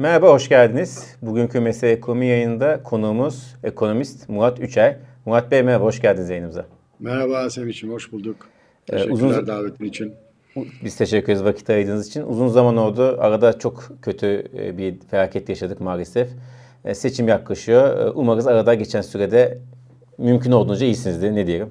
Merhaba, hoş geldiniz. Bugünkü Mesele Ekonomi yayında konuğumuz ekonomist Murat Üçer. Murat Bey merhaba, hoş geldiniz yayınımıza. Merhaba Sevinç'im, hoş bulduk. Ee, Teşekkürler ee, uzun... davetin için. Biz teşekkür ederiz vakit ayırdığınız için. Uzun zaman oldu. Arada çok kötü e, bir felaket yaşadık maalesef. E, seçim yaklaşıyor. E, umarız arada geçen sürede mümkün olduğunca iyisinizdir. Ne diyelim?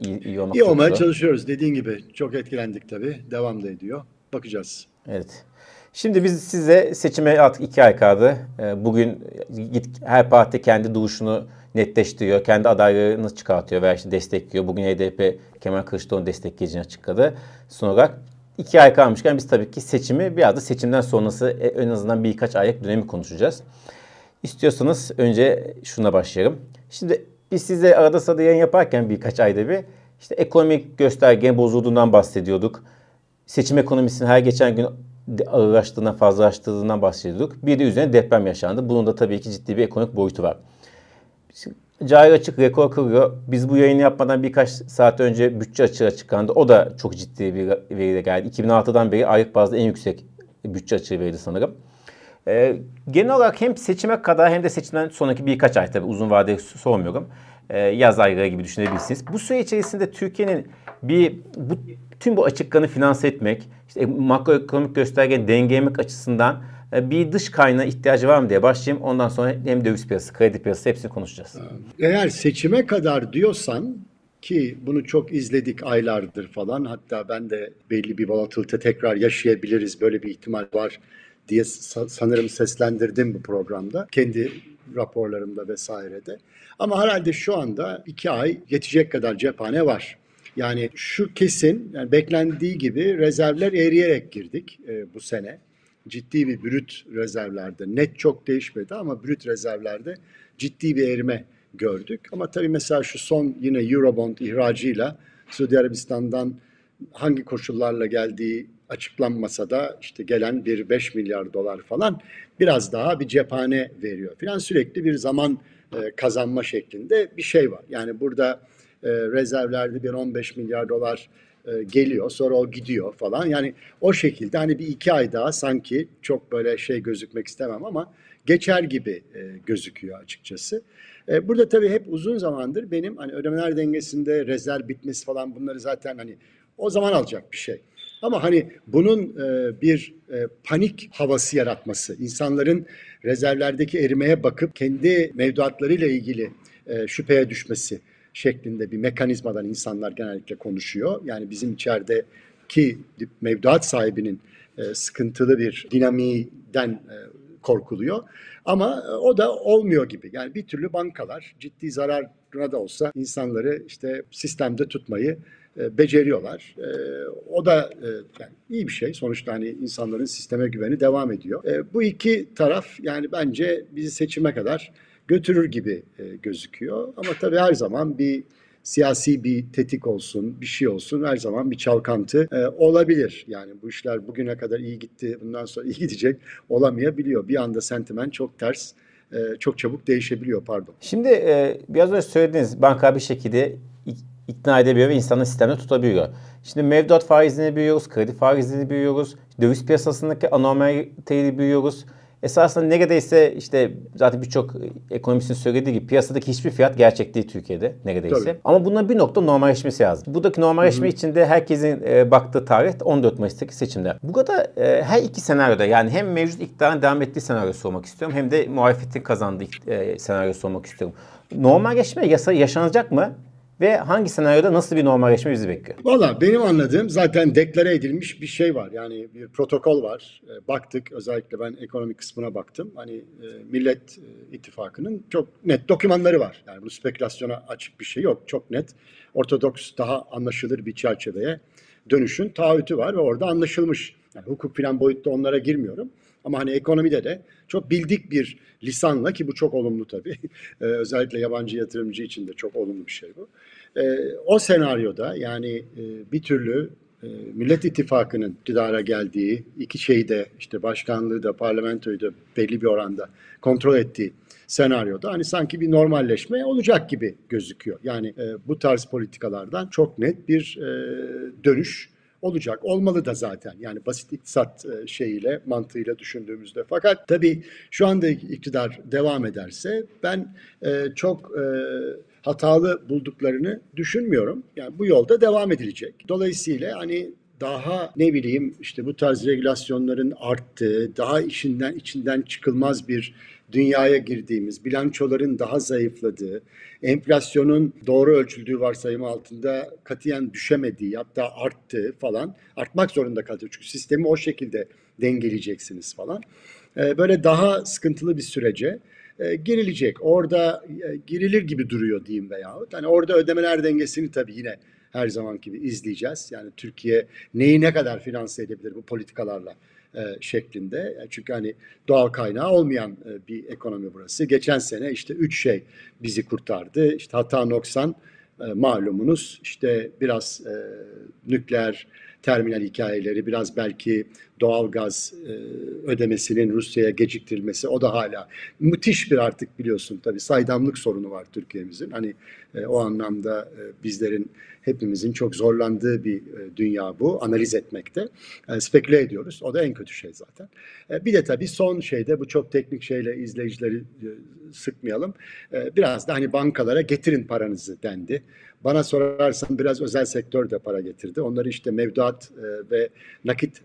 İyi, iyi, olmak iyi olmaya çalışıyoruz. Dediğin gibi çok etkilendik tabii. Devam da ediyor. Bakacağız. Evet. Şimdi biz size seçime artık iki ay kaldı. Bugün git her parti kendi duruşunu netleştiriyor. Kendi adaylarını çıkartıyor veya işte destekliyor. Bugün HDP Kemal Kılıçdaroğlu destekleyeceğini açıkladı. Son olarak iki ay kalmışken biz tabii ki seçimi biraz da seçimden sonrası e, en azından birkaç aylık dönemi konuşacağız. İstiyorsanız önce şuna başlayalım. Şimdi biz size arada sırada yayın yaparken birkaç ayda bir işte ekonomik gösterge bozulduğundan bahsediyorduk. Seçim ekonomisinin her geçen gün ağırlaştığından, fazlalaştığından bahsediyorduk. Bir de üzerine deprem yaşandı. Bunun da tabii ki ciddi bir ekonomik boyutu var. Cari açık rekor kırıyor. Biz bu yayını yapmadan birkaç saat önce bütçe açığı açıklandı. O da çok ciddi bir veriyle geldi. 2006'dan beri aylık bazda en yüksek bütçe açığı verildi sanırım. Ee, genel olarak hem seçime kadar hem de seçimden sonraki birkaç ay tabii uzun vadeli sormuyorum. Ee, yaz ayları gibi düşünebilirsiniz. Bu süre içerisinde Türkiye'nin bir bu tüm bu açıklarını finanse etmek, işte makroekonomik göstergenin dengelemek açısından e, bir dış kaynağı ihtiyacı var mı diye başlayayım. Ondan sonra hem döviz piyasası, kredi piyasası hepsini konuşacağız. Eğer seçime kadar diyorsan ki bunu çok izledik aylardır falan. Hatta ben de belli bir volatilite tekrar yaşayabiliriz. Böyle bir ihtimal var diye sanırım seslendirdim bu programda. Kendi raporlarımda vesairede. Ama herhalde şu anda iki ay yetecek kadar cephane var. Yani şu kesin, yani beklendiği gibi rezervler eriyerek girdik e, bu sene ciddi bir brüt rezervlerde net çok değişmedi ama brüt rezervlerde ciddi bir erime gördük. Ama tabii mesela şu son yine Eurobond ihracıyla Suudi Arabistan'dan hangi koşullarla geldiği açıklanmasa da işte gelen bir 5 milyar dolar falan biraz daha bir cephane veriyor. Filan sürekli bir zaman e, kazanma şeklinde bir şey var. Yani burada e, rezervlerde bir 15 milyar dolar e, geliyor sonra o gidiyor falan. Yani o şekilde hani bir iki ay daha sanki çok böyle şey gözükmek istemem ama geçer gibi e, gözüküyor açıkçası. E, burada tabii hep uzun zamandır benim hani ödemeler dengesinde rezerv bitmesi falan bunları zaten hani o zaman alacak bir şey. Ama hani bunun e, bir e, panik havası yaratması, insanların rezervlerdeki erimeye bakıp kendi mevduatlarıyla ilgili e, şüpheye düşmesi, şeklinde bir mekanizmadan insanlar genellikle konuşuyor. Yani bizim içerideki mevduat sahibinin e, sıkıntılı bir dinamiğinden e, korkuluyor. Ama e, o da olmuyor gibi. Yani bir türlü bankalar ciddi zararına da olsa insanları işte sistemde tutmayı beceriyorlar. O da yani iyi bir şey. Sonuçta hani insanların sisteme güveni devam ediyor. Bu iki taraf yani bence bizi seçime kadar götürür gibi e, gözüküyor. Ama tabii her zaman bir siyasi bir tetik olsun, bir şey olsun her zaman bir çalkantı e, olabilir. Yani bu işler bugüne kadar iyi gitti, bundan sonra iyi gidecek olamayabiliyor. Bir anda sentimen çok ters, e, çok çabuk değişebiliyor pardon. Şimdi e, biraz önce söylediğiniz banka bir şekilde ikna edebiliyor ve insanı sistemde tutabiliyor. Şimdi mevduat faizini büyüyoruz, kredi faizini büyüyoruz, döviz piyasasındaki anormaliteyi büyüyoruz esasında neredeyse işte zaten birçok ekonomistin söylediği gibi piyasadaki hiçbir fiyat gerçek değil Türkiye'de neredeyse. Tabii. Ama bunların bir nokta normalleşmesi lazım. Buradaki normalleşme Hı-hı. içinde herkesin e, baktığı tarih 14 Mayıs'taki seçimler. Burada e, her iki senaryoda yani hem mevcut iktidarın devam ettiği senaryo sormak istiyorum hem de muhalefetin kazandığı e, senaryo sormak istiyorum. Normalleşme yasa yaşanacak mı? Ve hangi senaryoda nasıl bir normalleşme bizi bekliyor? Valla benim anladığım zaten deklare edilmiş bir şey var. Yani bir protokol var. E, baktık özellikle ben ekonomik kısmına baktım. Hani e, Millet e, İttifakı'nın çok net dokümanları var. Yani bu spekülasyona açık bir şey yok. Çok net. Ortodoks daha anlaşılır bir çerçeveye dönüşün taahhütü var ve orada anlaşılmış. Yani hukuk filan boyutta onlara girmiyorum. Ama hani ekonomide de çok bildik bir lisanla ki bu çok olumlu tabii. Ee, özellikle yabancı yatırımcı için de çok olumlu bir şey bu. Ee, o senaryoda yani e, bir türlü e, Millet İttifakı'nın iktidara geldiği, iki şeyi de işte başkanlığı da parlamentoyu da belli bir oranda kontrol ettiği senaryoda hani sanki bir normalleşme olacak gibi gözüküyor. Yani e, bu tarz politikalardan çok net bir e, dönüş olacak. Olmalı da zaten. Yani basit iktisat e, şeyiyle, mantığıyla düşündüğümüzde. Fakat tabii şu anda iktidar devam ederse ben e, çok e, hatalı bulduklarını düşünmüyorum. Yani bu yolda devam edilecek. Dolayısıyla hani daha ne bileyim işte bu tarz regülasyonların arttığı, daha içinden içinden çıkılmaz bir dünyaya girdiğimiz, bilançoların daha zayıfladığı, enflasyonun doğru ölçüldüğü varsayımı altında katiyen düşemediği hatta arttığı falan artmak zorunda kalıyor. Çünkü sistemi o şekilde dengeleyeceksiniz falan. Ee, böyle daha sıkıntılı bir sürece e, girilecek. Orada e, girilir gibi duruyor diyeyim veyahut. Hani orada ödemeler dengesini tabii yine her zaman gibi izleyeceğiz. Yani Türkiye neyi ne kadar finanse edebilir bu politikalarla e, şeklinde. E, çünkü hani doğal kaynağı olmayan e, bir ekonomi burası. Geçen sene işte üç şey bizi kurtardı. İşte hata noksan malumunuz. İşte biraz nükleer terminal hikayeleri, biraz belki doğal gaz e, ödemesinin Rusya'ya geciktirilmesi o da hala müthiş bir artık biliyorsun tabii saydamlık sorunu var Türkiye'mizin. Hani e, o anlamda e, bizlerin hepimizin çok zorlandığı bir e, dünya bu. Analiz etmekte. E, speküle ediyoruz. O da en kötü şey zaten. E, bir de tabii son şeyde bu çok teknik şeyle izleyicileri e, sıkmayalım. E, biraz da hani bankalara getirin paranızı dendi. Bana sorarsan biraz özel sektör de para getirdi. Onları işte mevduat e, ve nakit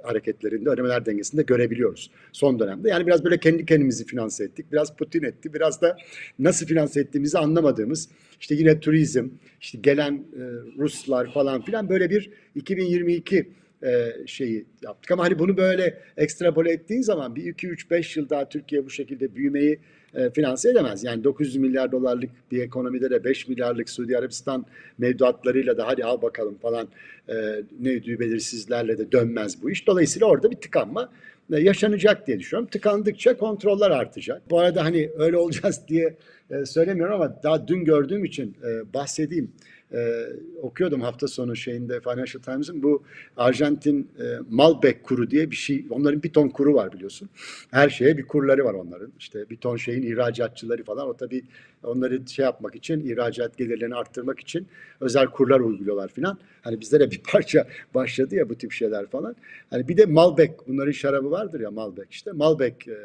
hareketlerinde ödemeler dengesinde görebiliyoruz son dönemde. Yani biraz böyle kendi kendimizi finanse ettik. Biraz Putin etti. Biraz da nasıl finanse ettiğimizi anlamadığımız işte yine turizm, işte gelen e, Ruslar falan filan böyle bir 2022 e, şeyi yaptık. Ama hani bunu böyle ekstrapole ettiğin zaman bir 2 3 5 yıl daha Türkiye bu şekilde büyümeyi e, finanse edemez. Yani 900 milyar dolarlık bir ekonomide de 5 milyarlık Suudi Arabistan mevduatlarıyla da hadi al bakalım falan e, ne ödüğü belirsizlerle de dönmez bu iş. Dolayısıyla orada bir tıkanma e, yaşanacak diye düşünüyorum. Tıkandıkça kontroller artacak. Bu arada hani öyle olacağız diye e, söylemiyorum ama daha dün gördüğüm için bahsedeyim e, okuyordum hafta sonu şeyinde Financial Times'ın bu Arjantin e, Malbec kuru diye bir şey. Onların bir ton kuru var biliyorsun. Her şeye bir kurları var onların. İşte bir ton şeyin ihracatçıları falan. O tabii onları şey yapmak için, ihracat gelirlerini arttırmak için özel kurlar uyguluyorlar filan. Hani bizde de bir parça başladı ya bu tip şeyler falan. Hani bir de Malbec, bunların şarabı vardır ya Malbec işte. Malbec e,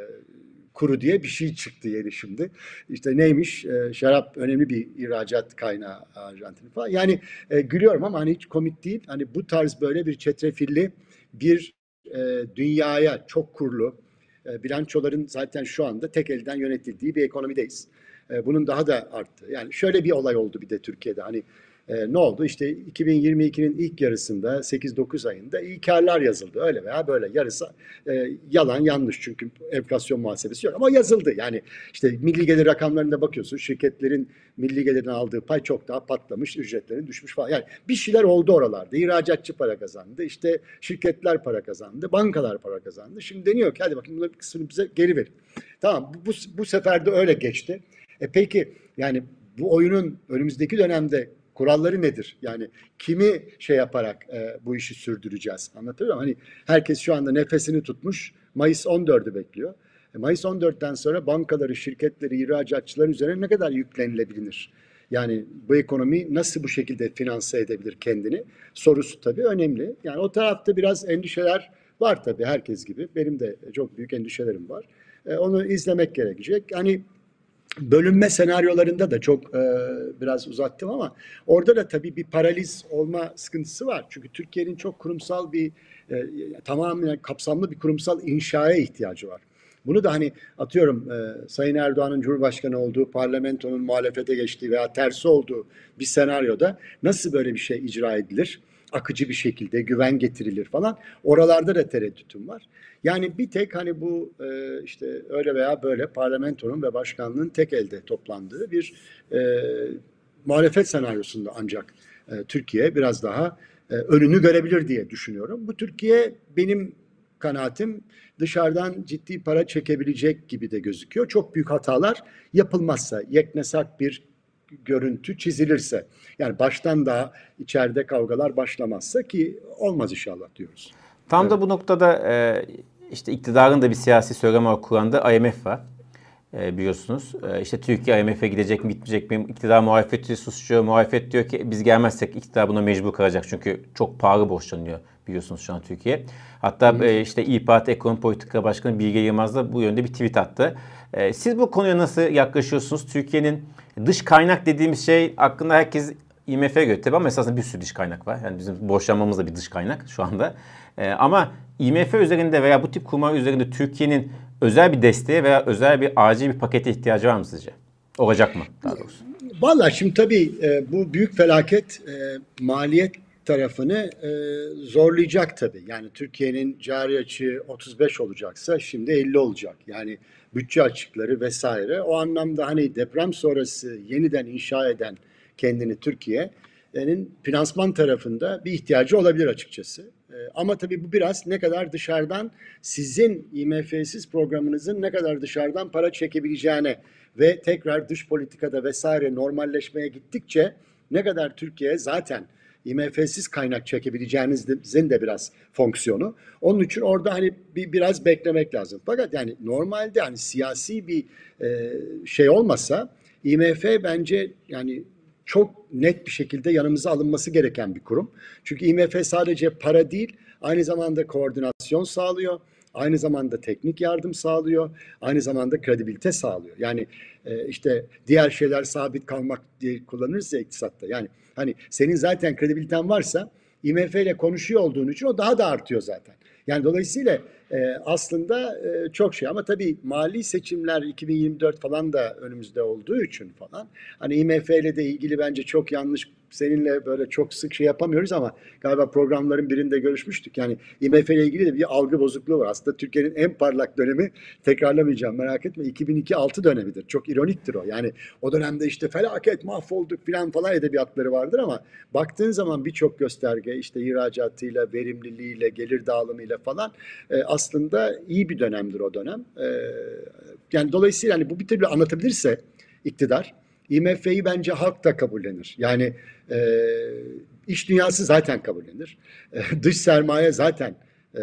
kuru diye bir şey çıktı yeni şimdi. İşte neymiş? E, şarap önemli bir ihracat kaynağı Arjantin falan. Yani e, gülüyorum ama hani hiç komik değil. Hani bu tarz böyle bir çetrefilli bir e, dünyaya çok kurulu e, bilançoların zaten şu anda tek elden yönetildiği bir ekonomideyiz. E, bunun daha da arttı. Yani şöyle bir olay oldu bir de Türkiye'de. Hani e, ne oldu? İşte 2022'nin ilk yarısında 8-9 ayında iyi karlar yazıldı. Öyle veya böyle yarısı e, yalan yanlış çünkü enflasyon muhasebesi yok ama yazıldı. Yani işte milli gelir rakamlarında bakıyorsun şirketlerin milli gelirden aldığı pay çok daha patlamış, ücretlerin düşmüş falan. Yani bir şeyler oldu oralarda. İhracatçı para kazandı, işte şirketler para kazandı, bankalar para kazandı. Şimdi deniyor ki hadi bakın bunların bir kısmını bize geri verin. Tamam bu, bu sefer de öyle geçti. E peki yani bu oyunun önümüzdeki dönemde kuralları nedir? Yani kimi şey yaparak e, bu işi sürdüreceğiz? Anlatabiliyor muyum? Hani herkes şu anda nefesini tutmuş. Mayıs 14'ü bekliyor. E, Mayıs 14'ten sonra bankaları, şirketleri, ihracatçılar üzerine ne kadar yüklenilebilir? Yani bu ekonomi nasıl bu şekilde finanse edebilir kendini? Sorusu tabii önemli. Yani o tarafta biraz endişeler var tabii herkes gibi. Benim de çok büyük endişelerim var. E, onu izlemek gerekecek. Hani bölünme senaryolarında da çok e, biraz uzattım ama orada da tabii bir paraliz olma sıkıntısı var. Çünkü Türkiye'nin çok kurumsal bir e, tamamen kapsamlı bir kurumsal inşaya ihtiyacı var. Bunu da hani atıyorum e, Sayın Erdoğan'ın Cumhurbaşkanı olduğu, parlamentonun muhalefete geçtiği veya tersi olduğu bir senaryoda nasıl böyle bir şey icra edilir? Akıcı bir şekilde güven getirilir falan. Oralarda da tereddütüm var. Yani bir tek hani bu e, işte öyle veya böyle parlamentonun ve başkanlığın tek elde toplandığı bir e, muhalefet senaryosunda ancak e, Türkiye biraz daha e, önünü görebilir diye düşünüyorum. Bu Türkiye benim kanaatim dışarıdan ciddi para çekebilecek gibi de gözüküyor. Çok büyük hatalar yapılmazsa, yeknesak bir görüntü çizilirse yani baştan daha içeride kavgalar başlamazsa ki olmaz inşallah diyoruz. Tam evet. da bu noktada e, işte iktidarın da bir siyasi söylem olarak kullandığı IMF var. E, biliyorsunuz. E, işte Türkiye IMF'e gidecek mi gitmeyecek mi? İktidar muhalefeti susuyor. Muhalefet diyor ki biz gelmezsek iktidar buna mecbur kalacak. Çünkü çok pahalı borçlanıyor biliyorsunuz şu an Türkiye. Hatta e, işte İYİ Parti Ekonomi Politika Başkanı Bilge Yılmaz da bu yönde bir tweet attı. E, siz bu konuya nasıl yaklaşıyorsunuz? Türkiye'nin dış kaynak dediğimiz şey hakkında herkes IMF'ye göre tabii ama esasında bir sürü dış kaynak var. Yani bizim borçlanmamız da bir dış kaynak şu anda. E, ama IMF üzerinde veya bu tip kurumlar üzerinde Türkiye'nin özel bir desteğe veya özel bir acil bir pakete ihtiyacı var mı sizce? Olacak mı daha doğrusu? Valla şimdi tabii e, bu büyük felaket e, maliyet tarafını e, zorlayacak tabii. Yani Türkiye'nin cari açığı 35 olacaksa şimdi 50 olacak. Yani bütçe açıkları vesaire. O anlamda hani deprem sonrası yeniden inşa eden kendini Türkiye'nin finansman tarafında bir ihtiyacı olabilir açıkçası. E, ama tabii bu biraz ne kadar dışarıdan sizin IMF'siz programınızın ne kadar dışarıdan para çekebileceğine ve tekrar dış politikada vesaire normalleşmeye gittikçe ne kadar Türkiye zaten IMF'siz kaynak çekebileceğinizin de biraz fonksiyonu. Onun için orada hani bir, biraz beklemek lazım. Fakat yani normalde hani siyasi bir e, şey olmasa IMF bence yani çok net bir şekilde yanımıza alınması gereken bir kurum. Çünkü IMF sadece para değil, aynı zamanda koordinasyon sağlıyor Aynı zamanda teknik yardım sağlıyor. Aynı zamanda kredibilite sağlıyor. Yani e, işte diğer şeyler sabit kalmak diye kullanırız ya iktisatta. Yani hani senin zaten kredibiliten varsa IMF ile konuşuyor olduğun için o daha da artıyor zaten. Yani dolayısıyla e, aslında e, çok şey ama tabii mali seçimler 2024 falan da önümüzde olduğu için falan hani IMF ile de ilgili bence çok yanlış seninle böyle çok sık şey yapamıyoruz ama galiba programların birinde görüşmüştük. Yani IMF ile ilgili de bir algı bozukluğu var. Aslında Türkiye'nin en parlak dönemi tekrarlamayacağım merak etme 2002-6 dönemidir. Çok ironiktir o. Yani o dönemde işte felaket mahvolduk falan falan edebiyatları vardır ama baktığın zaman birçok gösterge işte ihracatıyla, verimliliğiyle, gelir dağılımıyla falan e, aslında iyi bir dönemdir o dönem. E, yani dolayısıyla hani bu bir türlü anlatabilirse iktidar IMF'yi bence halk da kabullenir. Yani e, iş dünyası zaten kabullenir. E, dış sermaye zaten e,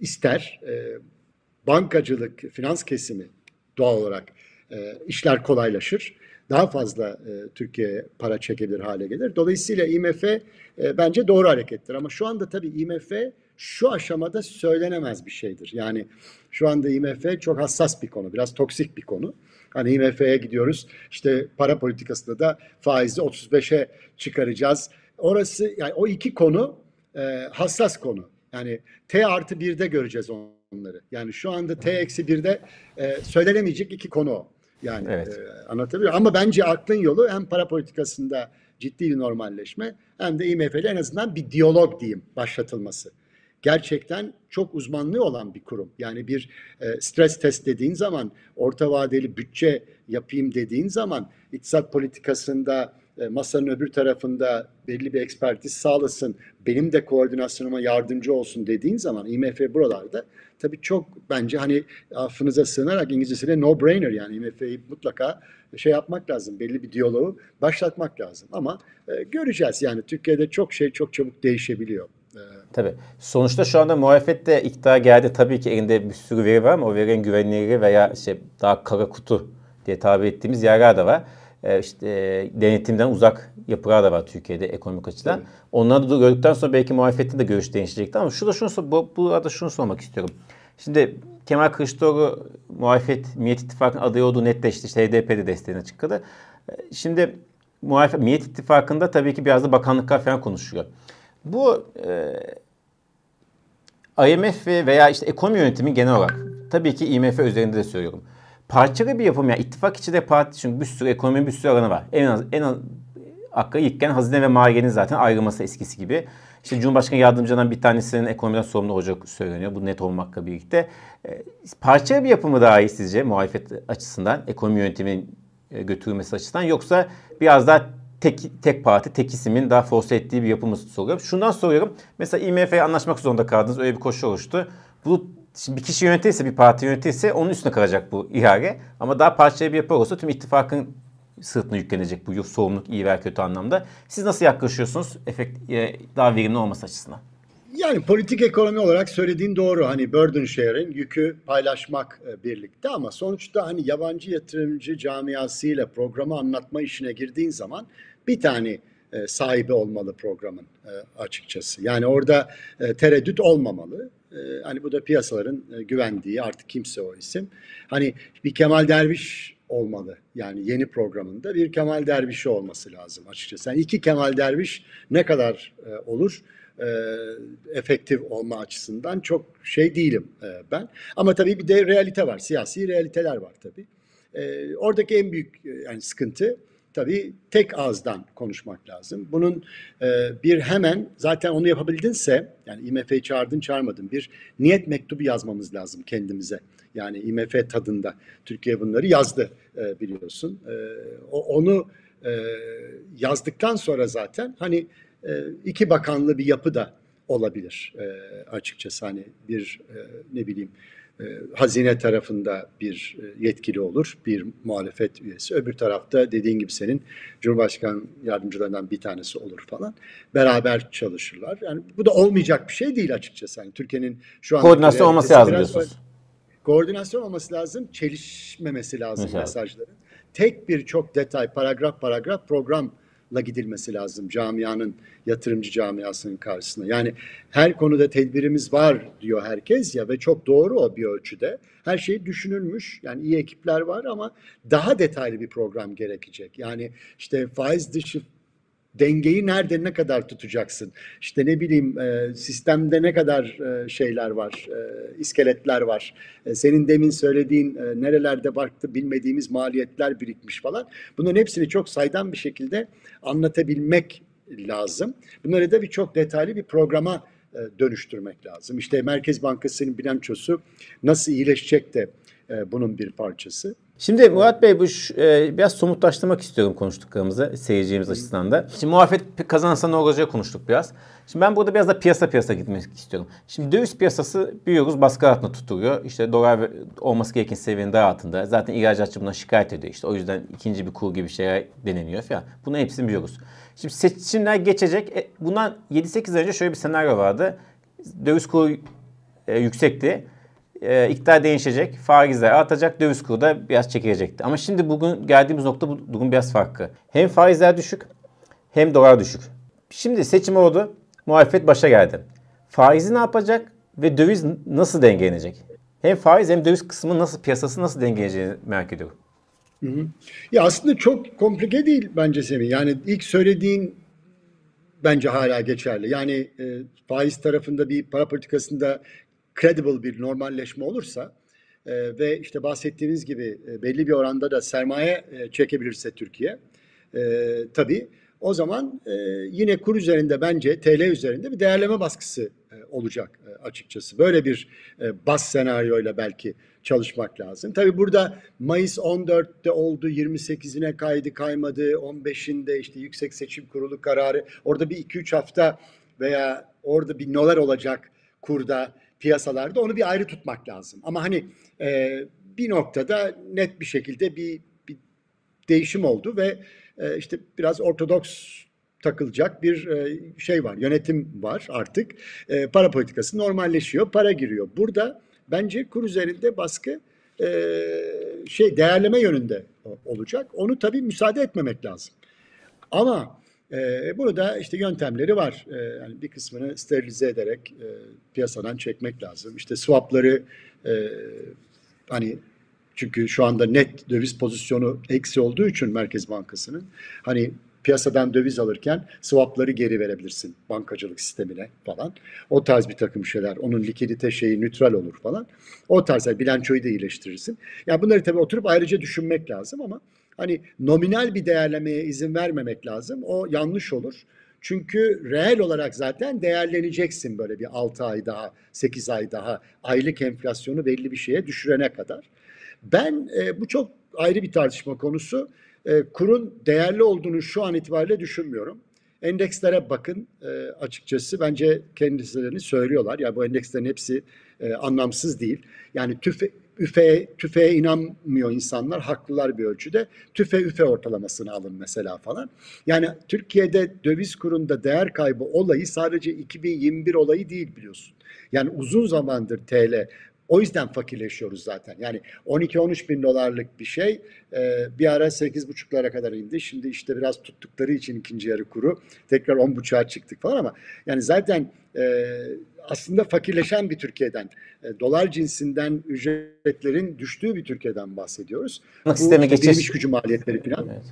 ister. E, bankacılık, finans kesimi doğal olarak e, işler kolaylaşır. Daha fazla e, Türkiye para çekebilir hale gelir. Dolayısıyla IMF e, bence doğru harekettir. Ama şu anda tabii IMF şu aşamada söylenemez bir şeydir. Yani şu anda IMF çok hassas bir konu, biraz toksik bir konu. Hani IMF'ye gidiyoruz. İşte para politikasında da faizi 35'e çıkaracağız. Orası yani o iki konu e, hassas konu. Yani T artı 1'de göreceğiz onları. Yani şu anda T eksi 1'de e, söylenemeyecek iki konu o. Yani evet. e, anlatabiliyor. Ama bence aklın yolu hem para politikasında ciddi bir normalleşme hem de IMF ile en azından bir diyalog diyeyim başlatılması gerçekten çok uzmanlığı olan bir kurum. Yani bir e, stres test dediğin zaman, orta vadeli bütçe yapayım dediğin zaman iktisat politikasında e, masanın öbür tarafında belli bir ekspertiz sağlasın, benim de koordinasyonuma yardımcı olsun dediğin zaman IMF buralarda tabii çok bence hani affınıza sığınarak İngilizcesiyle no brainer yani IMF'yi mutlaka şey yapmak lazım. Belli bir diyaloğu başlatmak lazım. Ama e, göreceğiz yani Türkiye'de çok şey çok çabuk değişebiliyor. Tabii. Sonuçta şu anda muhalefet de iktidara geldi. Tabii ki elinde bir sürü veri var ama o verinin güvenilir veya işte daha kara kutu diye tabir ettiğimiz yerler de var. Ee, işte e, denetimden uzak yapılar da var Türkiye'de ekonomik açıdan. Evet. Onları da gördükten sonra belki muhalefette de görüş değişecekti ama şurada şunu bu, bu arada şunu sormak istiyorum. Şimdi Kemal Kılıçdaroğlu muhalefet Millet İttifakı'nın adayı olduğu netleşti. İşte HDP'de desteğine çıktı. Ee, şimdi muhalefet Millet İttifakı'nda tabii ki biraz da bakanlıklar falan konuşuyor. Bu e, IMF veya işte ekonomi yönetimi genel olarak tabii ki IMF üzerinde de söylüyorum. Parçalı bir yapım yani ittifak içinde parti çünkü bir sürü ekonomi bir sürü alanı var. En az en az akla ilkken hazine ve maliyenin zaten ayrılması eskisi gibi. İşte Cumhurbaşkanı yardımcılarından bir tanesinin ekonomiden sorumlu hoca söyleniyor. Bu net olmakla birlikte. E, parçalı bir yapımı daha iyi sizce muhalefet açısından, ekonomi yönetiminin e, götürülmesi açısından yoksa biraz daha tek, tek parti, tek isimin daha force ettiği bir yapımı soruyorum. Şundan soruyorum. Mesela IMF'ye anlaşmak zorunda kaldınız. Öyle bir koşu oluştu. Bu Şimdi bir kişi yönetirse, bir parti yönetirse onun üstüne kalacak bu ihale. Ama daha parçalı bir yapı olsa tüm ittifakın sırtına yüklenecek bu sorumluluk iyi veya kötü anlamda. Siz nasıl yaklaşıyorsunuz efekt, e, daha verimli olması açısından? Yani politik ekonomi olarak söylediğin doğru. Hani burden sharing, yükü paylaşmak e, birlikte ama sonuçta hani yabancı yatırımcı camiasıyla programı anlatma işine girdiğin zaman bir tane e, sahibi olmalı programın e, açıkçası. Yani orada tereddüt olmamalı. Hani bu da piyasaların güvendiği artık kimse o isim. Hani bir Kemal Derviş olmalı. Yani yeni programında bir Kemal Derviş'i olması lazım açıkçası. Yani iki Kemal Derviş ne kadar olur? E, efektif olma açısından çok şey değilim e, ben. Ama tabii bir de realite var. Siyasi realiteler var tabii. E, oradaki en büyük e, yani sıkıntı tabii tek ağızdan konuşmak lazım. Bunun e, bir hemen zaten onu yapabildinse yani IMF'yi çağırdın çağırmadın bir niyet mektubu yazmamız lazım kendimize. Yani IMF tadında Türkiye bunları yazdı e, biliyorsun. E, onu e, yazdıktan sonra zaten hani iki bakanlı bir yapı da olabilir e, açıkçası hani bir e, ne bileyim e, hazine tarafında bir yetkili olur, bir muhalefet üyesi. Öbür tarafta dediğin gibi senin Cumhurbaşkanı yardımcılarından bir tanesi olur falan. Beraber çalışırlar. Yani bu da olmayacak bir şey değil açıkçası. Yani Türkiye'nin şu an koordinasyon olması lazım diyorsunuz. Koordinasyon olması lazım, çelişmemesi lazım Mesela. mesajların. Tek bir çok detay, paragraf paragraf program la gidilmesi lazım camianın, yatırımcı camiasının karşısına. Yani her konuda tedbirimiz var diyor herkes ya ve çok doğru o bir ölçüde. Her şey düşünülmüş. Yani iyi ekipler var ama daha detaylı bir program gerekecek. Yani işte faiz dışı dengeyi nerede ne kadar tutacaksın? İşte ne bileyim e, sistemde ne kadar e, şeyler var, e, iskeletler var. Senin demin söylediğin nerelerde baktı bilmediğimiz maliyetler birikmiş falan. Bunların hepsini çok saydam bir şekilde anlatabilmek lazım. Bunları da bir çok detaylı bir programa dönüştürmek lazım. İşte Merkez Bankası'nın bilançosu nasıl iyileşecek de bunun bir parçası. Şimdi Murat Bey bu e, biraz somutlaştırmak istiyorum konuştuklarımızı seyircimiz açısından da. Şimdi muhalefet kazanırsa ne olacağı konuştuk biraz. Şimdi ben burada biraz da piyasa piyasa gitmek istiyorum. Şimdi döviz piyasası biliyoruz baskı altında tutuluyor. İşte dolar olması gereken seviyenin daha altında. Zaten ihracatçı bundan şikayet ediyor. İşte o yüzden ikinci bir kur gibi şeyler deneniyor falan. Bunu hepsini biliyoruz. Şimdi seçimler geçecek. E, bundan 7-8 ay önce şöyle bir senaryo vardı. Döviz kuru e, yüksekti e, iktidar değişecek, faizler artacak, döviz kuru da biraz çekilecekti. Ama şimdi bugün geldiğimiz nokta bu durum biraz farklı. Hem faizler düşük hem dolar düşük. Şimdi seçim oldu, muhalefet başa geldi. Faizi ne yapacak ve döviz nasıl dengelenecek? Hem faiz hem döviz kısmı nasıl, piyasası nasıl dengeleyeceğini merak ediyorum. Hı hı. Ya aslında çok komplike değil bence Semih. Yani ilk söylediğin bence hala geçerli. Yani e, faiz tarafında bir para politikasında credible bir normalleşme olursa e, ve işte bahsettiğimiz gibi e, belli bir oranda da sermaye e, çekebilirse Türkiye e, tabii o zaman e, yine kur üzerinde bence TL üzerinde bir değerleme baskısı e, olacak e, açıkçası. Böyle bir e, bas senaryoyla belki çalışmak lazım. Tabii burada Mayıs 14'te oldu, 28'ine kaydı kaymadı, 15'inde işte Yüksek Seçim Kurulu kararı. Orada bir 2-3 hafta veya orada bir nolar olacak kurda piyasalarda onu bir ayrı tutmak lazım. Ama hani e, bir noktada net bir şekilde bir, bir değişim oldu ve e, işte biraz ortodoks takılacak bir e, şey var, yönetim var artık. E, para politikası normalleşiyor, para giriyor. Burada bence kur üzerinde baskı e, şey değerleme yönünde olacak. Onu tabii müsaade etmemek lazım. Ama e, burada işte yöntemleri var. E, yani bir kısmını sterilize ederek e, piyasadan çekmek lazım. İşte swapları e, hani çünkü şu anda net döviz pozisyonu eksi olduğu için Merkez Bankası'nın hani piyasadan döviz alırken swapları geri verebilirsin bankacılık sistemine falan. O tarz bir takım şeyler. Onun likidite şeyi nütral olur falan. O tarz yani bilançoyu da iyileştirirsin. Ya yani bunları tabii oturup ayrıca düşünmek lazım ama hani nominal bir değerlemeye izin vermemek lazım. O yanlış olur. Çünkü reel olarak zaten değerleneceksin böyle bir 6 ay daha, 8 ay daha aylık enflasyonu belli bir şeye düşürene kadar. Ben e, bu çok ayrı bir tartışma konusu. E, kurun değerli olduğunu şu an itibariyle düşünmüyorum. Endekslere bakın e, açıkçası bence kendilerini söylüyorlar. Ya yani bu endekslerin hepsi e, anlamsız değil. Yani tüfe, üfe, tüfeğe inanmıyor insanlar. Haklılar bir ölçüde. Tüfe üfe ortalamasını alın mesela falan. Yani Türkiye'de döviz kurunda değer kaybı olayı sadece 2021 olayı değil biliyorsun. Yani uzun zamandır TL O yüzden fakirleşiyoruz zaten. Yani 12-13 bin dolarlık bir şey e, bir ara 8,5'lara kadar indi. Şimdi işte biraz tuttukları için ikinci yarı kuru tekrar 10,5'a çıktık falan ama yani zaten e, aslında fakirleşen bir Türkiye'den, e, dolar cinsinden ücretlerin düştüğü bir Türkiye'den bahsediyoruz. Bu sisteme işte geçiş... gücü maliyetleri falan. Evet.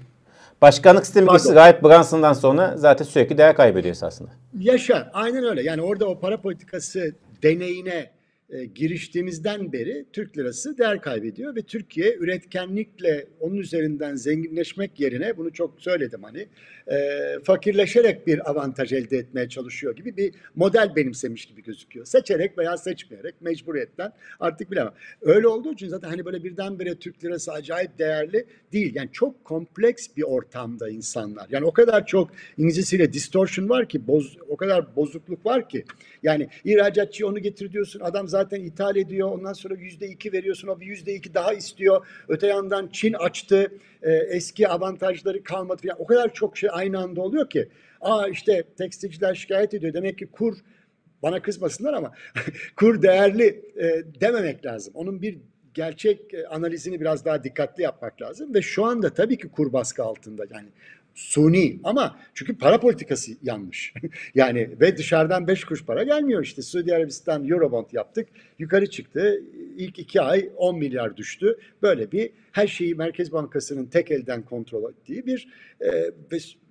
Başkanlık sistemi geçti gayet Branson'dan sonra zaten sürekli değer kaybediyor esasında. Yaşar. Aynen öyle. Yani orada o para politikası deneyine e, giriştiğimizden beri Türk lirası değer kaybediyor ve Türkiye üretkenlikle onun üzerinden zenginleşmek yerine bunu çok söyledim hani e, fakirleşerek bir avantaj elde etmeye çalışıyor gibi bir model benimsemiş gibi gözüküyor. Seçerek veya seçmeyerek mecburiyetten artık bilemem. Öyle olduğu için zaten hani böyle birdenbire Türk lirası acayip değerli değil. Yani çok kompleks bir ortamda insanlar. Yani o kadar çok İngilizcesiyle distortion var ki boz, o kadar bozukluk var ki. Yani ihracatçı onu getir diyorsun adam zaten ithal ediyor. Ondan sonra yüzde iki veriyorsun. O bir yüzde iki daha istiyor. Öte yandan Çin açtı. E, eski avantajları kalmadı. Yani o kadar çok şey aynı anda oluyor ki. Aa işte tekstilciler şikayet ediyor. Demek ki kur bana kızmasınlar ama kur değerli e, dememek lazım. Onun bir gerçek e, analizini biraz daha dikkatli yapmak lazım ve şu anda tabii ki kur baskı altında yani suni ama çünkü para politikası yanlış. yani ve dışarıdan beş kuruş para gelmiyor işte. Suudi Arabistan Eurobond yaptık. Yukarı çıktı. İlk iki ay 10 milyar düştü. Böyle bir her şeyi Merkez Bankası'nın tek elden kontrol ettiği bir e,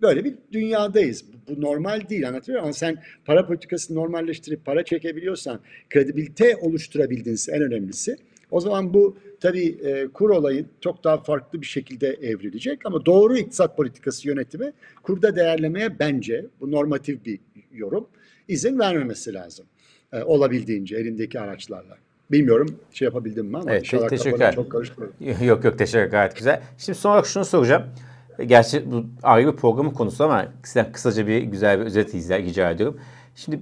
böyle bir dünyadayız. Bu, bu normal değil anlatıyor ama sen para politikasını normalleştirip para çekebiliyorsan kredibilite oluşturabildinse en önemlisi o zaman bu tabii e, kur olayı çok daha farklı bir şekilde evrilecek ama doğru iktisat politikası yönetimi kurda değerlemeye bence bu normatif bir yorum izin vermemesi lazım. E, olabildiğince elindeki araçlarla. Bilmiyorum şey yapabildim mi ama evet, te- teşekkürler. çok karıştırdım. Yok yok teşekkür gayet güzel. Şimdi son olarak şunu soracağım. Gerçi bu ayrı bir programın konusu ama sizden kısaca bir güzel bir özet izler rica ediyorum. Şimdi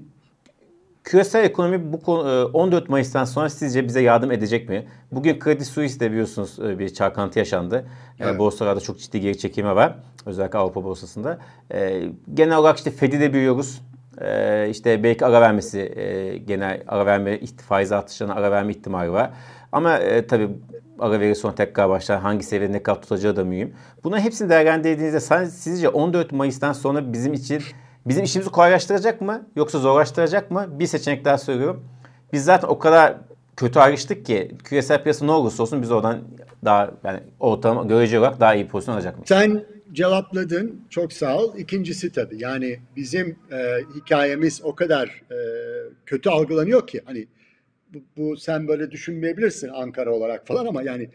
Küresel ekonomi bu 14 e, Mayıs'tan sonra sizce bize yardım edecek mi? Bugün Credit Suisse'de biliyorsunuz e, bir çarkantı yaşandı. E, evet. Borsalarda çok ciddi geri çekimi var. Özellikle Avrupa borsasında. Genel olarak işte Fed'i de biliyoruz. İşte belki ara vermesi, genel ara verme, faiz artışlarına ara verme ihtimali var. Ama tabii ara veri sonra tekrar başlar hangi seviyede ne kadar tutacağı da mühim. Buna hepsini değerlendirdiğinizde sizce 14 Mayıs'tan sonra bizim için bizim işimizi kolaylaştıracak mı yoksa zorlaştıracak mı? Bir seçenek daha söylüyorum. Biz zaten o kadar kötü ayrıştık ki küresel piyasa ne olursa olsun biz oradan daha yani ortalama görece olarak daha iyi pozisyon alacak mıyız? Sen cevapladın. Çok sağ ol. İkincisi tabii yani bizim e, hikayemiz o kadar e, kötü algılanıyor ki hani bu, bu sen böyle düşünmeyebilirsin Ankara olarak falan ama yani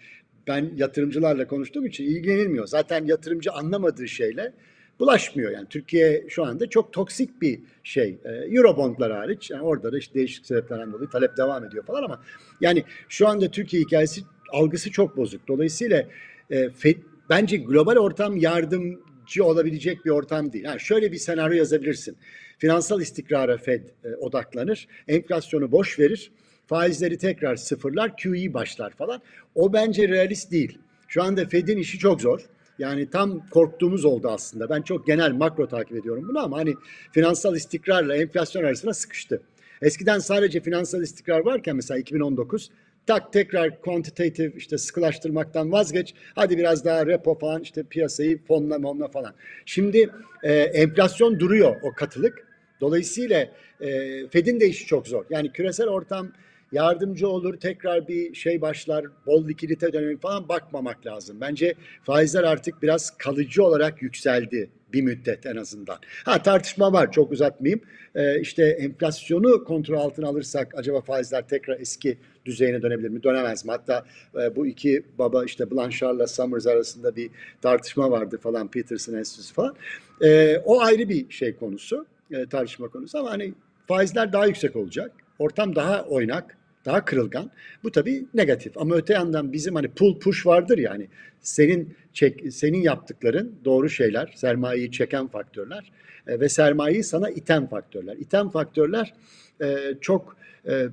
ben yatırımcılarla konuştuğum için ilgilenilmiyor. Zaten yatırımcı anlamadığı şeyle bulaşmıyor. Yani Türkiye şu anda çok toksik bir şey. E, Eurobondlar hariç. Yani orada da işte değişik sebeplerden dolayı talep devam ediyor falan ama yani şu anda Türkiye hikayesi algısı çok bozuk. Dolayısıyla e, FED, bence global ortam yardımcı olabilecek bir ortam değil. Yani şöyle bir senaryo yazabilirsin. Finansal istikrara Fed e, odaklanır. Enflasyonu boş verir. Faizleri tekrar sıfırlar. QE başlar falan. O bence realist değil. Şu anda Fed'in işi çok zor. Yani tam korktuğumuz oldu aslında. Ben çok genel makro takip ediyorum bunu ama hani finansal istikrarla enflasyon arasına sıkıştı. Eskiden sadece finansal istikrar varken mesela 2019 tak tekrar quantitative işte sıkılaştırmaktan vazgeç. Hadi biraz daha repo falan işte piyasayı fonla monla falan. Şimdi e, enflasyon duruyor o katılık. Dolayısıyla e, Fed'in de işi çok zor. Yani küresel ortam yardımcı olur, tekrar bir şey başlar, bol likidite dönemi falan bakmamak lazım. Bence faizler artık biraz kalıcı olarak yükseldi bir müddet en azından. Ha tartışma var çok uzatmayayım. Ee, işte enflasyonu kontrol altına alırsak acaba faizler tekrar eski düzeyine dönebilir mi? Dönemez mi? Hatta e, bu iki baba işte Blanchard'la Summers arasında bir tartışma vardı falan Peterson Enstitüsü falan. E, o ayrı bir şey konusu, e, tartışma konusu ama hani faizler daha yüksek olacak. Ortam daha oynak daha kırılgan. Bu tabii negatif ama öte yandan bizim hani pull push vardır ya hani senin çek, senin yaptıkların doğru şeyler, sermayeyi çeken faktörler e, ve sermayeyi sana iten faktörler. İten faktörler e, çok e,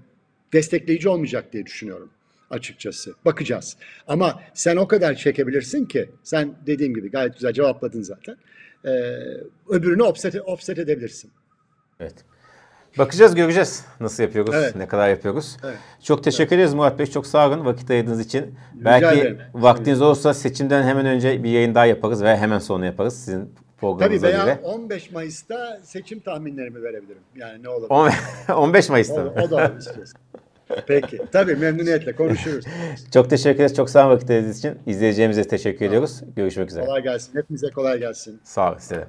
destekleyici olmayacak diye düşünüyorum açıkçası. Bakacağız. Ama sen o kadar çekebilirsin ki sen dediğim gibi gayet güzel cevapladın zaten. E, öbürünü offset, offset edebilirsin. Evet. Bakacağız göreceğiz nasıl yapıyoruz, Evet. ne kadar yapıyoruz. Evet. Çok teşekkür ederiz Murat Bey. Çok sağ olun vakit ayırdığınız için. Rica Belki ederim. vaktiniz olursa seçimden hemen önce bir yayın daha yaparız veya hemen sonra yaparız sizin Tabii programınıza veya göre. 15 Mayıs'ta seçim tahminlerimi verebilirim. Yani ne olur. On- 15 Mayıs'ta. O, mı? o da olur istiyorsan. Peki. Tabii memnuniyetle konuşuruz. Çok teşekkür ederiz. Çok sağ olun vakit ayırdığınız için. İzleyeceğimize teşekkür ediyoruz. Görüşmek üzere. Kolay gelsin. Hepimize kolay gelsin. Sağ olun size.